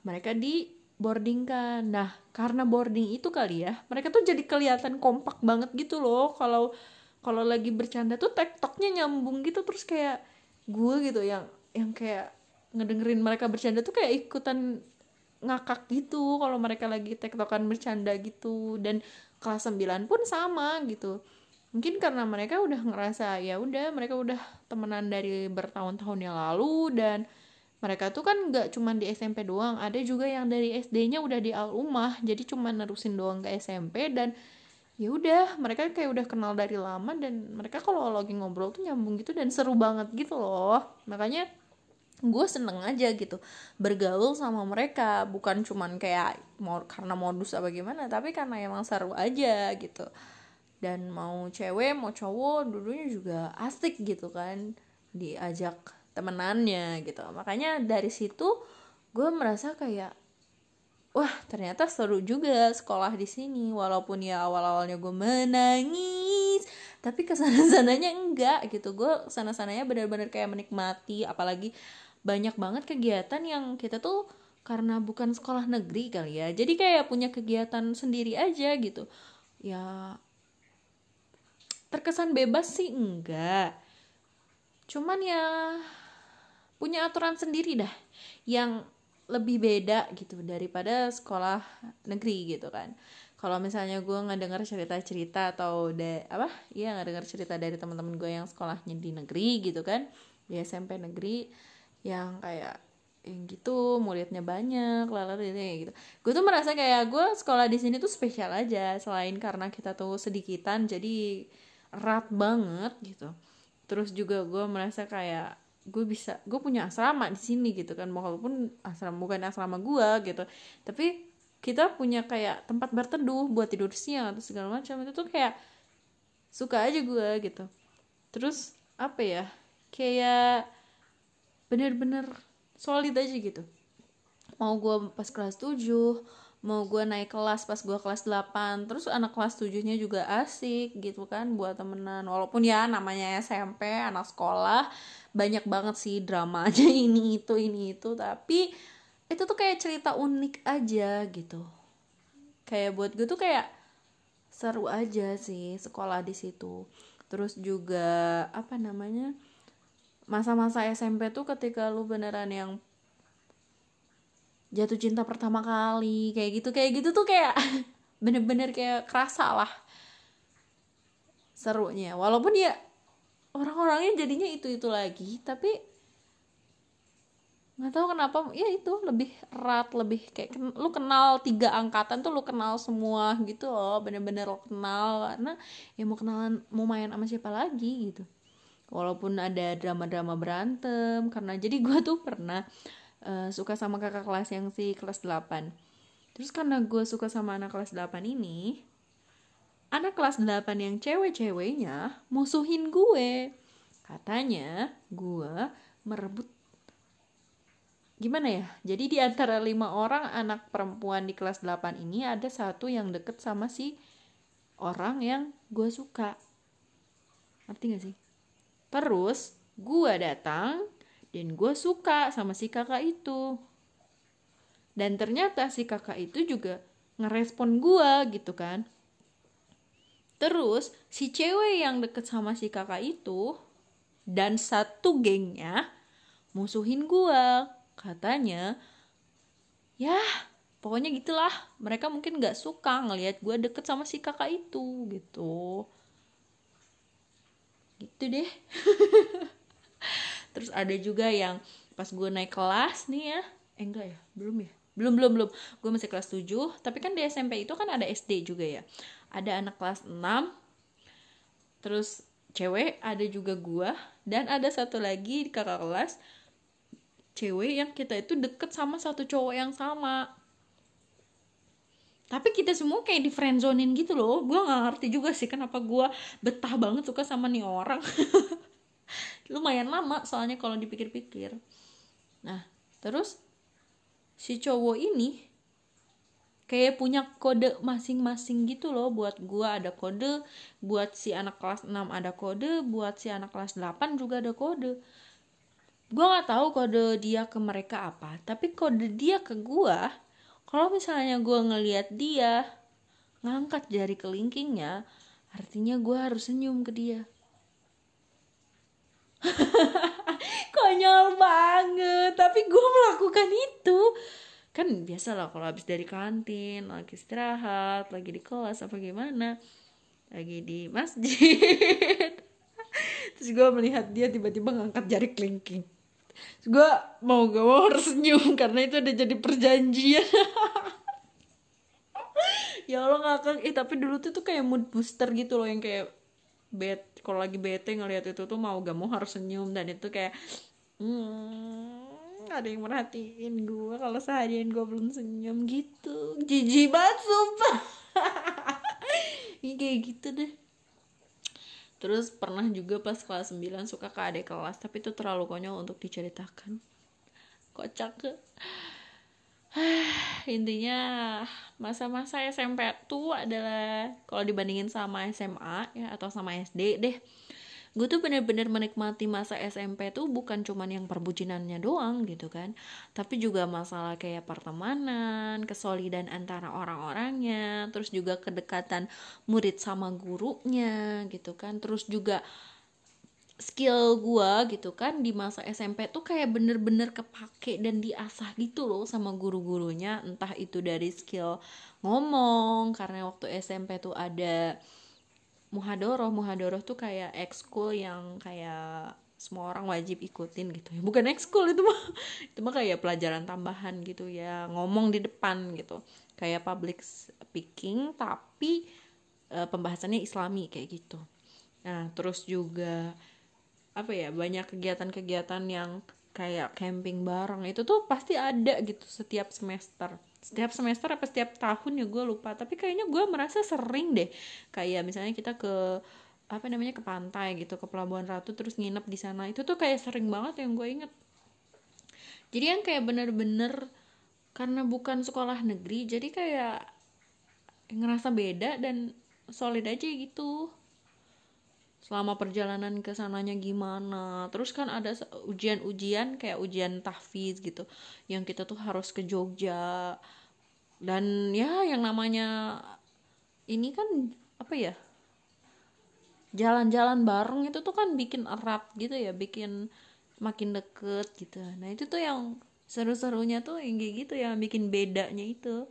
mereka di boarding kan nah karena boarding itu kali ya mereka tuh jadi kelihatan kompak banget gitu loh. Kalau kalau lagi bercanda tuh tektoknya nyambung gitu terus kayak gue gitu yang yang kayak ngedengerin mereka bercanda tuh kayak ikutan ngakak gitu kalau mereka lagi tektokan bercanda gitu. Dan kelas 9 pun sama gitu. Mungkin karena mereka udah ngerasa ya udah mereka udah temenan dari bertahun-tahun yang lalu dan mereka tuh kan nggak cuma di SMP doang ada juga yang dari SD-nya udah di al umah jadi cuma nerusin doang ke SMP dan ya udah mereka kayak udah kenal dari lama dan mereka kalau lagi ngobrol tuh nyambung gitu dan seru banget gitu loh. Makanya gue seneng aja gitu bergaul sama mereka bukan cuman kayak mau karena modus apa gimana tapi karena emang seru aja gitu. Dan mau cewek mau cowok dulunya juga asik gitu kan diajak temenannya gitu. Makanya dari situ gue merasa kayak wah ternyata seru juga sekolah di sini walaupun ya awal awalnya gue menangis tapi ke sana sananya enggak gitu. Gue ke sana sananya benar-benar kayak menikmati apalagi banyak banget kegiatan yang kita tuh karena bukan sekolah negeri kali ya. Jadi kayak punya kegiatan sendiri aja gitu. Ya terkesan bebas sih enggak. Cuman ya punya aturan sendiri dah yang lebih beda gitu daripada sekolah negeri gitu kan kalau misalnya gue nggak dengar cerita-cerita atau de apa? Iya nggak dengar cerita dari teman-teman gue yang sekolahnya di negeri gitu kan di SMP negeri yang kayak yang gitu muridnya banyak lalu gitu gue tuh merasa kayak gue sekolah di sini tuh spesial aja selain karena kita tuh sedikitan jadi erat banget gitu. Terus juga gue merasa kayak gue bisa gue punya asrama di sini gitu kan walaupun asrama bukan asrama gue gitu. Tapi kita punya kayak tempat berteduh buat tidur siang atau segala macam itu tuh kayak suka aja gue gitu. Terus apa ya kayak bener-bener solid aja gitu. Mau gue pas kelas 7 mau gue naik kelas pas gue kelas 8 terus anak kelas 7 nya juga asik gitu kan buat temenan. Walaupun ya namanya SMP anak sekolah banyak banget sih dramanya ini itu ini itu. Tapi itu tuh kayak cerita unik aja gitu. Kayak buat gue tuh kayak seru aja sih sekolah di situ. Terus juga apa namanya masa-masa SMP tuh ketika lu beneran yang jatuh cinta pertama kali kayak gitu kayak gitu tuh kayak bener-bener kayak kerasa lah serunya. Walaupun ya orang-orangnya jadinya itu itu lagi tapi nggak tahu kenapa ya itu lebih erat lebih kayak lu kenal tiga angkatan tuh lu kenal semua gitu loh bener-bener lo kenal karena ya mau kenalan mau main sama siapa lagi gitu walaupun ada drama-drama berantem karena jadi gue tuh pernah uh, suka sama kakak kelas yang si kelas 8 terus karena gue suka sama anak kelas 8 ini anak kelas 8 yang cewek-ceweknya musuhin gue. Katanya gue merebut gimana ya? Jadi di antara lima orang anak perempuan di kelas 8 ini ada satu yang deket sama si orang yang gue suka. Ngerti gak sih? Terus gue datang dan gue suka sama si kakak itu. Dan ternyata si kakak itu juga ngerespon gue gitu kan Terus si cewek yang deket sama si kakak itu dan satu gengnya musuhin gua. Katanya, ya pokoknya gitulah. Mereka mungkin gak suka ngelihat gua deket sama si kakak itu gitu. Gitu deh. Terus ada juga yang pas gue naik kelas nih ya, eh enggak ya, belum ya. belum belum belum gue masih kelas 7 tapi kan di SMP itu kan ada SD juga ya ada anak kelas 6 terus cewek ada juga gue dan ada satu lagi kakak kelas cewek yang kita itu deket sama satu cowok yang sama. Tapi kita semua kayak di friendzonein gitu loh. Gue nggak ngerti juga sih kenapa gue betah banget suka sama nih orang. Lumayan lama soalnya kalau dipikir-pikir. Nah terus si cowok ini kayak punya kode masing-masing gitu loh. Buat gua ada kode buat si anak kelas 6 ada kode buat si anak kelas 8 juga ada kode gua nggak tahu kode dia ke mereka apa tapi kode dia ke gua kalau misalnya gua ngeliat dia ngangkat jari kelingkingnya artinya gua harus senyum ke dia. Konyol banget tapi gue melakukan itu. Kan biasa lah kalau habis dari kantin lagi istirahat lagi di kelas apa gimana lagi di masjid. Terus gue melihat dia tiba-tiba ngangkat jari kelingking gue mau gak mau harus senyum karena itu udah jadi perjanjian. Ya Allah ngakak eh tapi dulu tuh tuh kayak mood booster gitu loh yang kayak bet kalau lagi bete ngeliat itu tuh mau gak mau harus senyum. Dan itu kayak hmm, ada yang merhatiin gue kalau seharian gue belum senyum gitu. Jijik banget sumpah. Ini kayak gitu deh terus pernah juga pas kelas 9 suka ke adik kelas tapi itu terlalu konyol untuk diceritakan. Kocak. Intinya masa-masa SMP tuh adalah kalau dibandingin sama SMA ya atau sama SD deh gue tuh bener-bener menikmati masa SMP tuh bukan cuman yang perbucinannya doang gitu kan. Tapi juga masalah kayak pertemanan kesolidan antara orang-orangnya terus juga kedekatan murid sama gurunya gitu kan. Terus juga skill gue gitu kan di masa SMP tuh kayak bener-bener kepake dan diasah gitu loh sama guru-gurunya. Entah itu dari skill ngomong karena waktu SMP tuh ada muhadoroh muhadoroh tuh kayak ekskul yang kayak semua orang wajib ikutin gitu ya. Bukan ekskul itu mah itu mah kayak pelajaran tambahan gitu ya. Ngomong di depan gitu. Kayak public speaking tapi e, pembahasannya islami kayak gitu. Nah terus juga apa ya banyak kegiatan-kegiatan yang kayak camping bareng itu tuh pasti ada gitu setiap semester setiap semester apa setiap tahun ya gue lupa. Tapi kayaknya gue merasa sering deh kayak misalnya kita ke apa namanya ke pantai gitu ke Pelabuhan Ratu terus nginep di sana. Itu tuh kayak sering banget yang gue inget. Jadi yang kayak bener-bener karena bukan sekolah negeri jadi kayak ngerasa beda dan solid aja gitu selama perjalanan ke sananya gimana. Terus kan ada ujian-ujian kayak ujian tahfiz gitu yang kita tuh harus ke Jogja. Dan ya yang namanya ini kan apa ya jalan-jalan bareng itu tuh kan bikin erat gitu ya bikin makin deket gitu. Nah itu tuh yang seru-serunya tuh yang kayak gitu yang bikin bedanya itu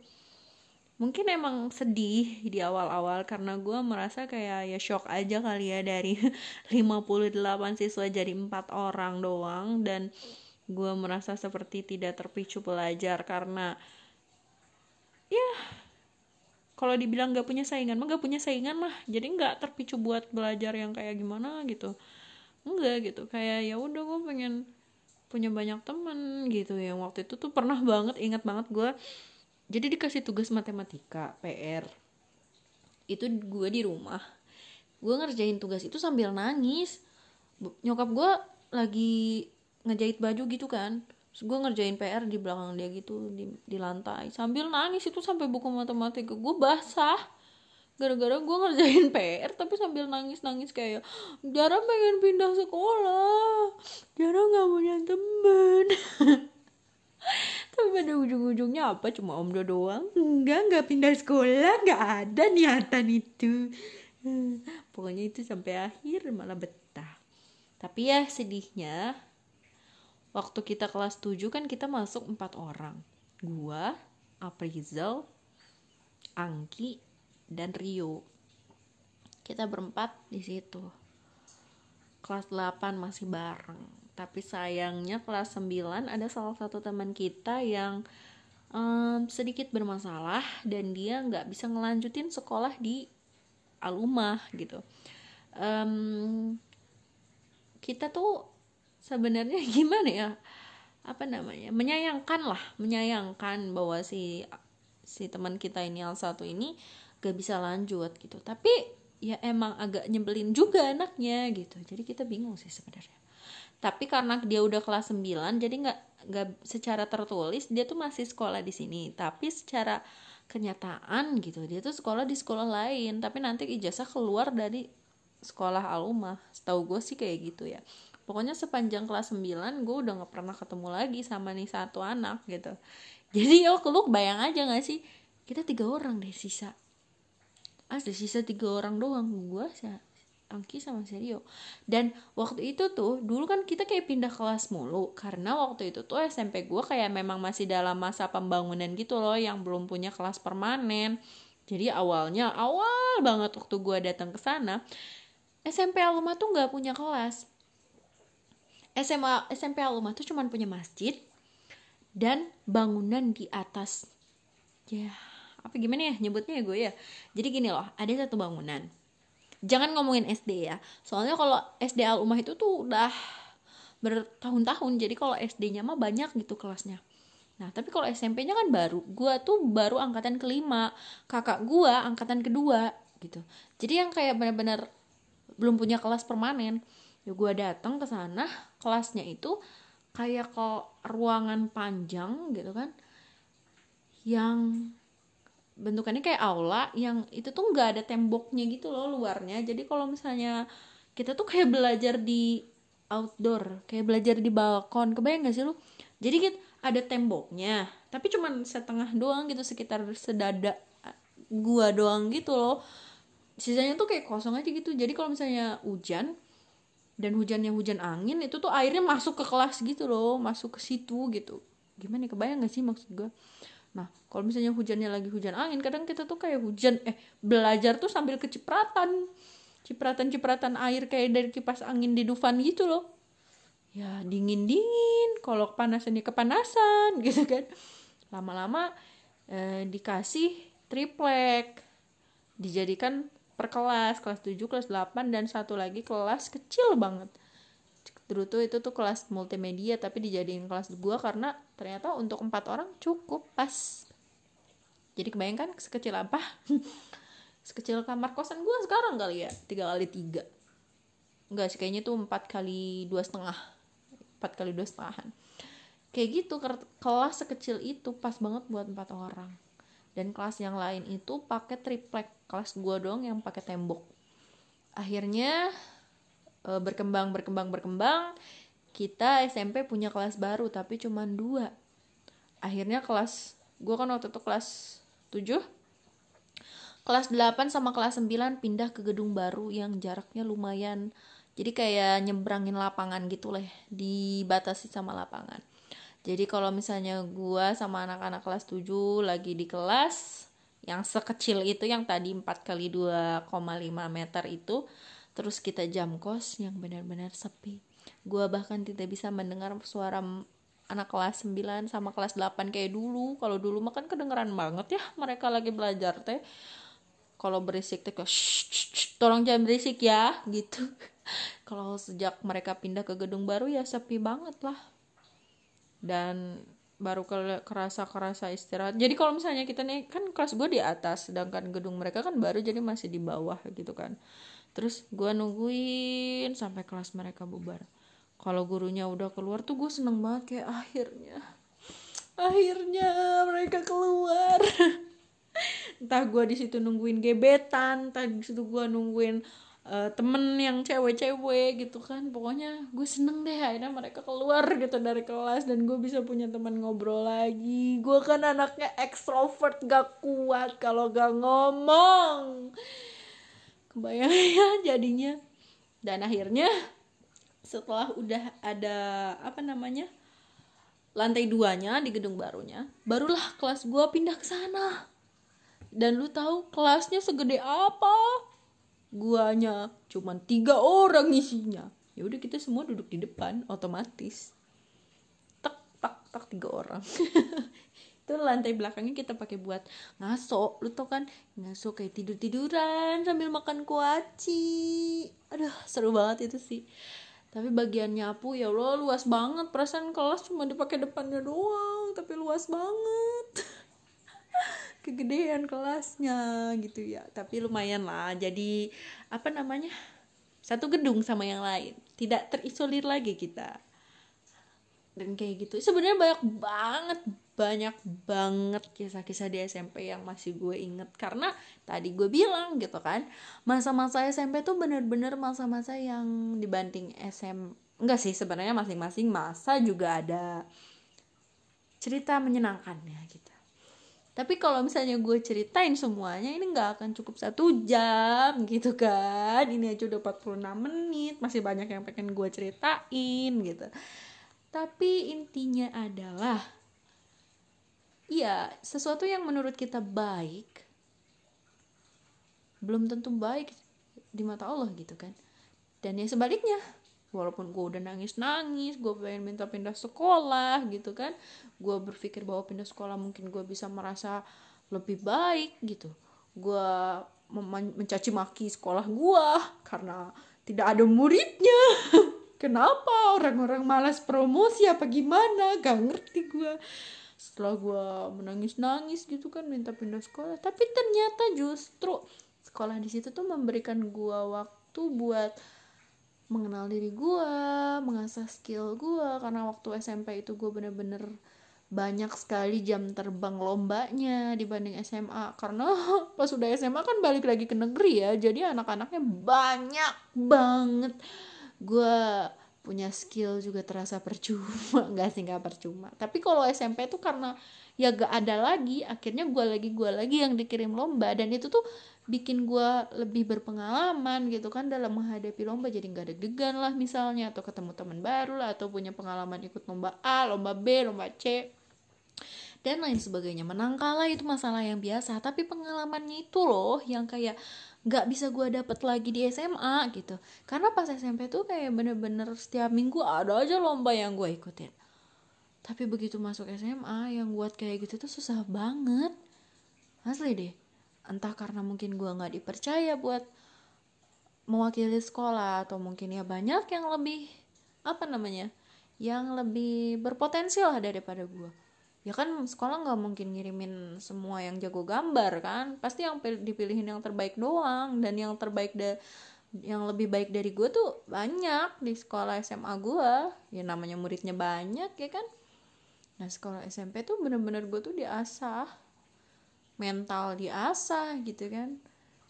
mungkin emang sedih di awal-awal karena gue merasa kayak ya shock aja kali ya dari 58 siswa jadi empat orang doang. Dan gue merasa seperti tidak terpicu belajar karena ya kalau dibilang gak punya saingan mah gak punya saingan lah. Jadi nggak terpicu buat belajar yang kayak gimana gitu. Enggak gitu. Kayak ya udah gue pengen punya banyak temen gitu. Yang waktu itu tuh pernah banget ingat banget gue jadi dikasih tugas matematika PR itu gue di rumah. Gue ngerjain tugas itu sambil nangis. Nyokap gue lagi ngejahit baju gitu kan. Terus gue ngerjain PR di belakang dia gitu di, di lantai. Sambil nangis itu sampai buku matematika gue basah. Gara-gara gue ngerjain PR tapi sambil nangis-nangis kayak Jara pengen pindah sekolah. Jara nggak punya temen tapi pada ujung-ujungnya apa? Cuma om do doang? Enggak enggak pindah sekolah enggak ada niatan itu. Pokoknya itu sampai akhir malah betah. Tapi ya sedihnya waktu kita kelas 7 kan kita masuk empat orang. Gua Aprizal Angki dan Rio. Kita berempat di situ. Kelas 8 masih bareng tapi sayangnya kelas 9 ada salah satu teman kita yang um, sedikit bermasalah dan dia nggak bisa ngelanjutin sekolah di alumah gitu. Um, kita tuh sebenarnya gimana ya? Apa namanya? Menyayangkan lah menyayangkan bahwa si si teman kita ini al satu ini gak bisa lanjut gitu. Tapi ya emang agak nyebelin juga anaknya gitu. Jadi kita bingung sih sebenarnya tapi karena dia udah kelas 9 jadi nggak nggak secara tertulis dia tuh masih sekolah di sini. Tapi secara kenyataan gitu dia tuh sekolah di sekolah lain. Tapi nanti ijazah keluar dari sekolah alumah. Setahu gue sih kayak gitu ya. Pokoknya sepanjang kelas 9 gue udah nggak pernah ketemu lagi sama nih satu anak gitu. Jadi yo lu bayang aja gak sih? Kita tiga orang deh sisa. Ada sisa tiga orang doang. Gue Angki sama Serio. Dan waktu itu tuh dulu kan kita kayak pindah kelas mulu. Karena waktu itu tuh SMP gue kayak memang masih dalam masa pembangunan gitu loh yang belum punya kelas permanen. Jadi awalnya awal banget waktu gue datang ke sana SMP Aluma tuh nggak punya kelas. SMA SMP Aluma tuh cuman punya masjid dan bangunan di atas. Ya apa gimana ya nyebutnya ya gue ya? Jadi gini loh ada satu bangunan jangan ngomongin SD ya. Soalnya kalau SD al umah itu tuh udah bertahun-tahun. Jadi kalau SD-nya mah banyak gitu kelasnya. Nah tapi kalau SMP-nya kan baru. Gue tuh baru angkatan kelima. Kakak gue angkatan kedua gitu. Jadi yang kayak bener-bener belum punya kelas permanen ya gue datang ke sana kelasnya itu kayak ke ruangan panjang gitu kan yang bentukannya kayak aula yang itu tuh nggak ada temboknya gitu loh luarnya. Jadi kalau misalnya kita tuh kayak belajar di outdoor kayak belajar di balkon kebayang gak sih lu? Jadi gitu ada temboknya tapi cuman setengah doang gitu sekitar sedada gua doang gitu loh. Sisanya tuh kayak kosong aja gitu. Jadi kalau misalnya hujan dan hujannya hujan angin itu tuh airnya masuk ke kelas gitu loh masuk ke situ gitu. Gimana kebayang gak sih maksud gue Nah, kalau misalnya hujannya lagi hujan angin, kadang kita tuh kayak hujan eh belajar tuh sambil kecipratan. Cipratan-cipratan air kayak dari kipas angin di Dufan gitu loh. Ya, dingin-dingin, kalau kepanasannya kepanasan gitu kan. Lama-lama eh, dikasih triplek. Dijadikan per kelas, kelas 7, kelas 8 dan satu lagi kelas kecil banget dulu tuh itu tuh kelas multimedia tapi dijadiin kelas gua karena ternyata untuk empat orang cukup pas. Jadi kebayangkan sekecil apa? Sekecil kamar kosan gua sekarang kali ya? Tiga kali tiga. Enggak sih kayaknya tuh empat kali dua setengah. Empat kali dua setengahan. Kayak gitu kelas sekecil itu pas banget buat empat orang. Dan kelas yang lain itu pakai triplek. Kelas gua doang yang pakai tembok. Akhirnya e, berkembang berkembang berkembang kita SMP punya kelas baru tapi cuma dua. Akhirnya kelas gue kan waktu itu kelas 7 kelas 8 sama kelas 9 pindah ke gedung baru yang jaraknya lumayan. Jadi kayak nyebrangin lapangan gitu lah dibatasi sama lapangan. Jadi kalau misalnya gue sama anak-anak kelas 7 lagi di kelas yang sekecil itu yang tadi 4 kali 2,5 meter itu terus kita jam kos yang benar-benar sepi. Gue bahkan tidak bisa mendengar suara anak kelas 9 sama kelas 8 kayak dulu. Kalau dulu mah kan kedengeran banget ya mereka lagi belajar teh. Kalau berisik teh tolong jangan berisik ya gitu. Kalau sejak mereka pindah ke gedung baru ya sepi banget lah. Dan baru ke kerasa kerasa istirahat. Jadi kalau misalnya kita nih kan kelas gue di atas sedangkan gedung mereka kan baru jadi masih di bawah gitu kan terus gue nungguin sampai kelas mereka bubar. Kalau gurunya udah keluar tuh gue seneng banget kayak akhirnya akhirnya mereka keluar. Entah gue di situ nungguin gebetan entah di situ gue nungguin uh, temen yang cewek-cewek gitu kan. Pokoknya gue seneng deh akhirnya mereka keluar gitu dari kelas dan gue bisa punya teman ngobrol lagi. Gue kan anaknya ekstrovert gak kuat kalau gak ngomong kebayang ya jadinya. Dan akhirnya setelah udah ada apa namanya lantai duanya di gedung barunya barulah kelas gua pindah ke sana. Dan lu tahu kelasnya segede apa? Guanya cuman tiga orang isinya. Ya udah kita semua duduk di depan otomatis. Tak tak tak tiga orang itu lantai belakangnya kita pakai buat ngaso. Lu tau kan? Ngaso kayak tidur tiduran sambil makan kuaci. Aduh seru banget itu sih. Tapi bagian nyapu ya Allah luas banget. Perasaan kelas cuma dipakai depannya doang tapi luas banget. Kegedean kelasnya gitu ya. Tapi lumayan lah. Jadi apa namanya? Satu gedung sama yang lain. Tidak terisolir lagi kita. Dan kayak gitu. Sebenarnya banyak banget banyak banget kisah-kisah di SMP yang masih gue inget. Karena tadi gue bilang gitu kan masa-masa SMP tuh bener-bener masa-masa yang dibanding SM enggak sih sebenarnya masing-masing masa juga ada cerita menyenangkannya gitu. Tapi kalau misalnya gue ceritain semuanya ini nggak akan cukup satu jam gitu kan. Ini aja udah 46 menit masih banyak yang pengen gue ceritain gitu. Tapi intinya adalah ya sesuatu yang menurut kita baik belum tentu baik di mata Allah gitu kan. Dan yang sebaliknya walaupun gue udah nangis nangis gue pengen minta pindah sekolah gitu kan gue berpikir bahwa pindah sekolah mungkin gue bisa merasa lebih baik gitu. Gue mencaci maki sekolah gue karena tidak ada muridnya. Kenapa orang-orang malas promosi apa gimana? Gak ngerti gue setelah gue menangis nangis gitu kan minta pindah sekolah. Tapi ternyata justru sekolah di situ tuh memberikan gue waktu buat mengenal diri gue mengasah skill gue karena waktu SMP itu gue bener-bener banyak sekali jam terbang lombanya dibanding SMA karena pas udah SMA kan balik lagi ke negeri ya. Jadi anak-anaknya banyak banget. Gue punya skill juga terasa percuma. Nggak sih nggak percuma. Tapi kalau SMP tuh karena ya gak ada lagi akhirnya gue lagi gue lagi yang dikirim lomba. Dan itu tuh bikin gue lebih berpengalaman gitu kan dalam menghadapi lomba. Jadi nggak deg-degan lah misalnya. Atau ketemu teman baru lah atau punya pengalaman ikut lomba A lomba B lomba C. Dan lain sebagainya. Menang kalah itu masalah yang biasa. Tapi pengalamannya itu loh yang kayak nggak bisa gue dapet lagi di SMA gitu. Karena pas SMP tuh kayak bener-bener setiap minggu ada aja lomba yang gue ikutin. Tapi begitu masuk SMA yang buat kayak gitu tuh susah banget. Asli deh. Entah karena mungkin gue nggak dipercaya buat mewakili sekolah atau mungkin ya banyak yang lebih apa namanya yang lebih berpotensi lah daripada gue ya kan sekolah nggak mungkin ngirimin semua yang jago gambar kan. Pasti yang dipilihin yang terbaik doang. Dan yang terbaik da yang lebih baik dari gue tuh banyak di sekolah SMA gue ya namanya muridnya banyak ya kan? Nah sekolah SMP tuh bener-bener gue tuh diasah. Mental diasah gitu kan.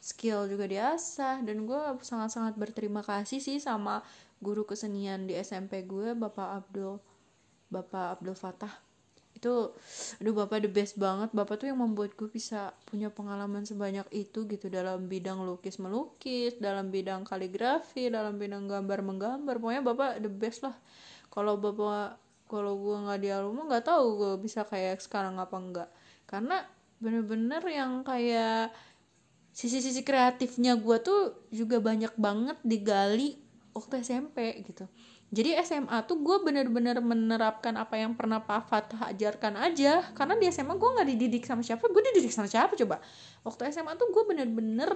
Skill juga diasah. Dan gue sangat-sangat berterima kasih sih sama guru kesenian di SMP gue Bapak Abdul Bapak Abdul Fatah itu aduh bapak the best banget. Bapak tuh yang membuat gue bisa punya pengalaman sebanyak itu gitu. Dalam bidang lukis melukis dalam bidang kaligrafi dalam bidang gambar menggambar pokoknya bapak the best lah. Kalau bapak kalau gue nggak di rumah nggak tahu gue bisa kayak sekarang apa enggak karena bener-bener yang kayak sisi-sisi kreatifnya gue tuh juga banyak banget digali waktu SMP gitu jadi SMA tuh gue bener-bener menerapkan apa yang pernah Pak Fatah ajarkan aja. Karena di SMA gue nggak dididik sama siapa gue dididik sama siapa coba? Waktu SMA tuh gue bener-bener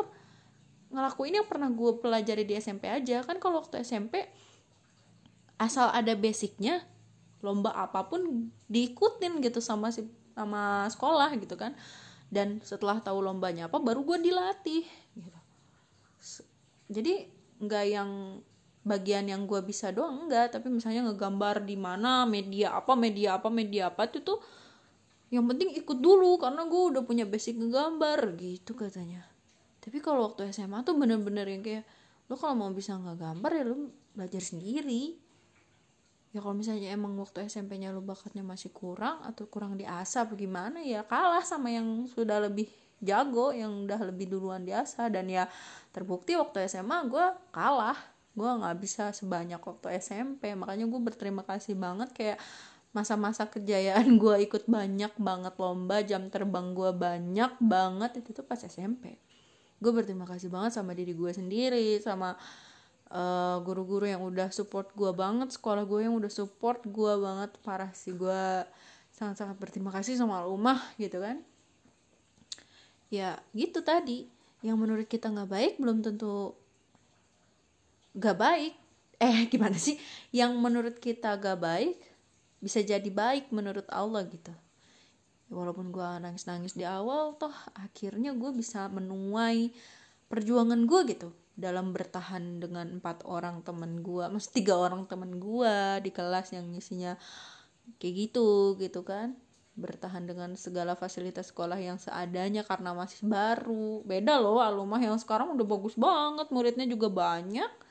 ngelakuin yang pernah gue pelajari di SMP aja. Kan kalau waktu SMP asal ada basicnya lomba apa pun diikutin gitu sama si sama sekolah gitu kan. Dan setelah tahu lombanya apa baru gue dilatih gitu. Jadi nggak yang bagian yang gue bisa doang enggak. Tapi misalnya ngegambar di mana media apa media apa media apa itu tuh yang penting ikut dulu karena gue udah punya basic ngegambar gitu katanya. Tapi kalau waktu SMA tuh bener-bener yang kayak lo kalau mau bisa ngegambar ya lo belajar sendiri. Ya kalau misalnya emang waktu SMP-nya lo bakatnya masih kurang atau kurang diasah bagaimana ya kalah sama yang sudah lebih jago yang udah lebih duluan diasah. Dan ya terbukti waktu SMA gue kalah gue nggak bisa sebanyak waktu SMP makanya gue berterima kasih banget kayak masa-masa kejayaan gue ikut banyak banget lomba jam terbang gue banyak banget itu tuh pas SMP gue berterima kasih banget sama diri gue sendiri sama uh, guru-guru yang udah support gue banget sekolah gue yang udah support gue banget parah sih gue sangat-sangat berterima kasih sama rumah gitu kan. Ya gitu tadi. Yang menurut kita nggak baik belum tentu gak baik. Eh gimana sih? Yang menurut kita gak baik bisa jadi baik menurut Allah gitu. Walaupun gue nangis-nangis di awal toh akhirnya gue bisa menuai perjuangan gue gitu. Dalam bertahan dengan empat orang temen gue mas tiga orang temen gue di kelas yang isinya kayak gitu gitu kan. Bertahan dengan segala fasilitas sekolah yang seadanya karena masih baru. Beda loh alumah yang sekarang udah bagus banget muridnya juga banyak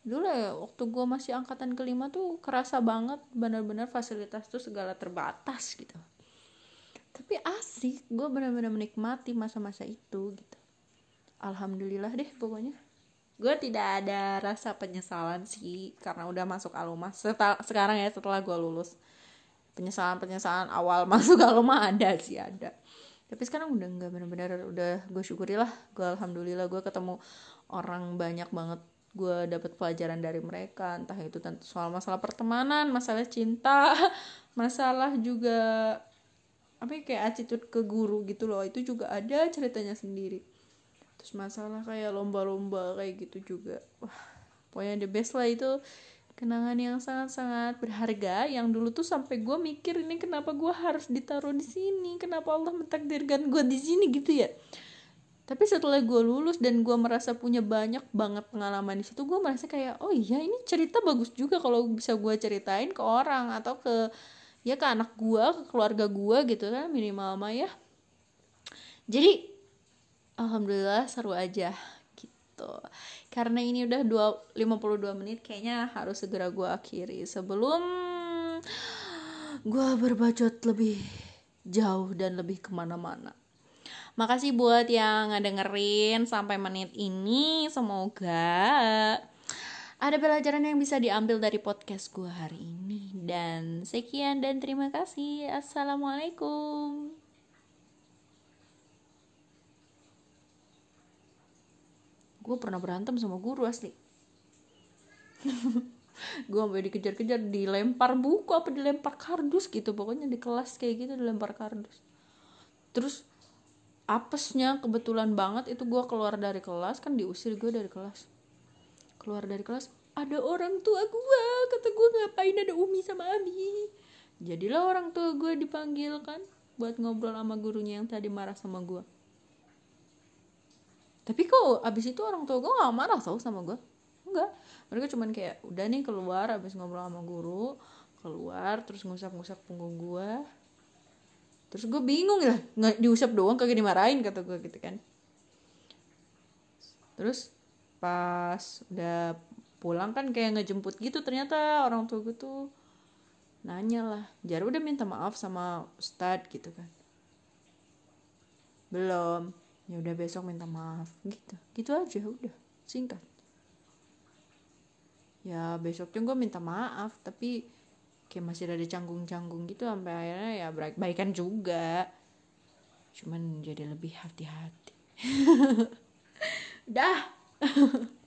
dulu ya waktu gue masih angkatan kelima tuh kerasa banget benar-benar fasilitas tuh segala terbatas gitu. Tapi asik gue benar-benar menikmati masa-masa itu gitu. Alhamdulillah deh pokoknya. Gue tidak ada rasa penyesalan sih karena udah masuk alumah Setel, sekarang ya setelah gue lulus. Penyesalan penyesalan awal masuk alumah ada sih ada. Tapi sekarang udah nggak benar-benar udah gue syukuri lah gue alhamdulillah gue ketemu orang banyak banget gue dapet pelajaran dari mereka entah itu soal masalah pertemanan masalah cinta masalah juga apa ya, kayak attitude ke guru gitu loh. Itu juga ada ceritanya sendiri. Terus masalah kayak lomba-lomba kayak gitu juga. Wah pokoknya the best lah itu. Kenangan yang sangat-sangat berharga yang dulu tuh sampai gue mikir ini kenapa gue harus ditaruh di sini? Kenapa Allah mentakdirkan gue di sini gitu ya tapi setelah gue lulus dan gue merasa punya banyak banget pengalaman di situ gue merasa kayak oh iya ini cerita bagus juga kalau bisa gue ceritain ke orang atau ke ya ke anak gue ke keluarga gue gitu kan minimal mah ya. Jadi alhamdulillah seru aja gitu. Karena ini udah 2, 52 menit kayaknya harus segera gue akhiri. Sebelum gue berbacot lebih jauh dan lebih ke mana-mana Makasih buat yang ngedengerin sampai menit ini. Semoga ada pelajaran yang bisa diambil dari podcast gue hari ini. Dan sekian dan terima kasih. Assalamualaikum. Gue pernah berantem sama guru asli. gue sampai dikejar-kejar dilempar buku apa dilempar kardus gitu pokoknya di kelas kayak gitu dilempar kardus terus apesnya kebetulan banget itu gue keluar dari kelas kan diusir gue dari kelas. Keluar dari kelas ada orang tua gue kata gue ngapain ada Umi sama Abi? Jadilah orang tua gue dipanggil kan buat ngobrol sama gurunya yang tadi marah sama gue tapi kok abis itu orang tua gue gak marah tau sama gue enggak. Mereka cuman kayak udah nih keluar abis ngobrol sama guru keluar terus ngusap-ngusap punggung gue terus gue bingung ya nggak diusap doang kagak dimarahin kata gue gitu kan. Terus pas udah pulang kan kayak ngejemput gitu ternyata orang tua gue tuh nanya lah jar udah minta maaf sama ustad gitu kan. Belum. Ya udah besok minta maaf gitu. Gitu aja udah singkat. Ya besoknya gue minta maaf tapi kayak masih ada canggung-canggung gitu sampai akhirnya ya baik baikan juga. Cuman jadi lebih hati-hati. Dah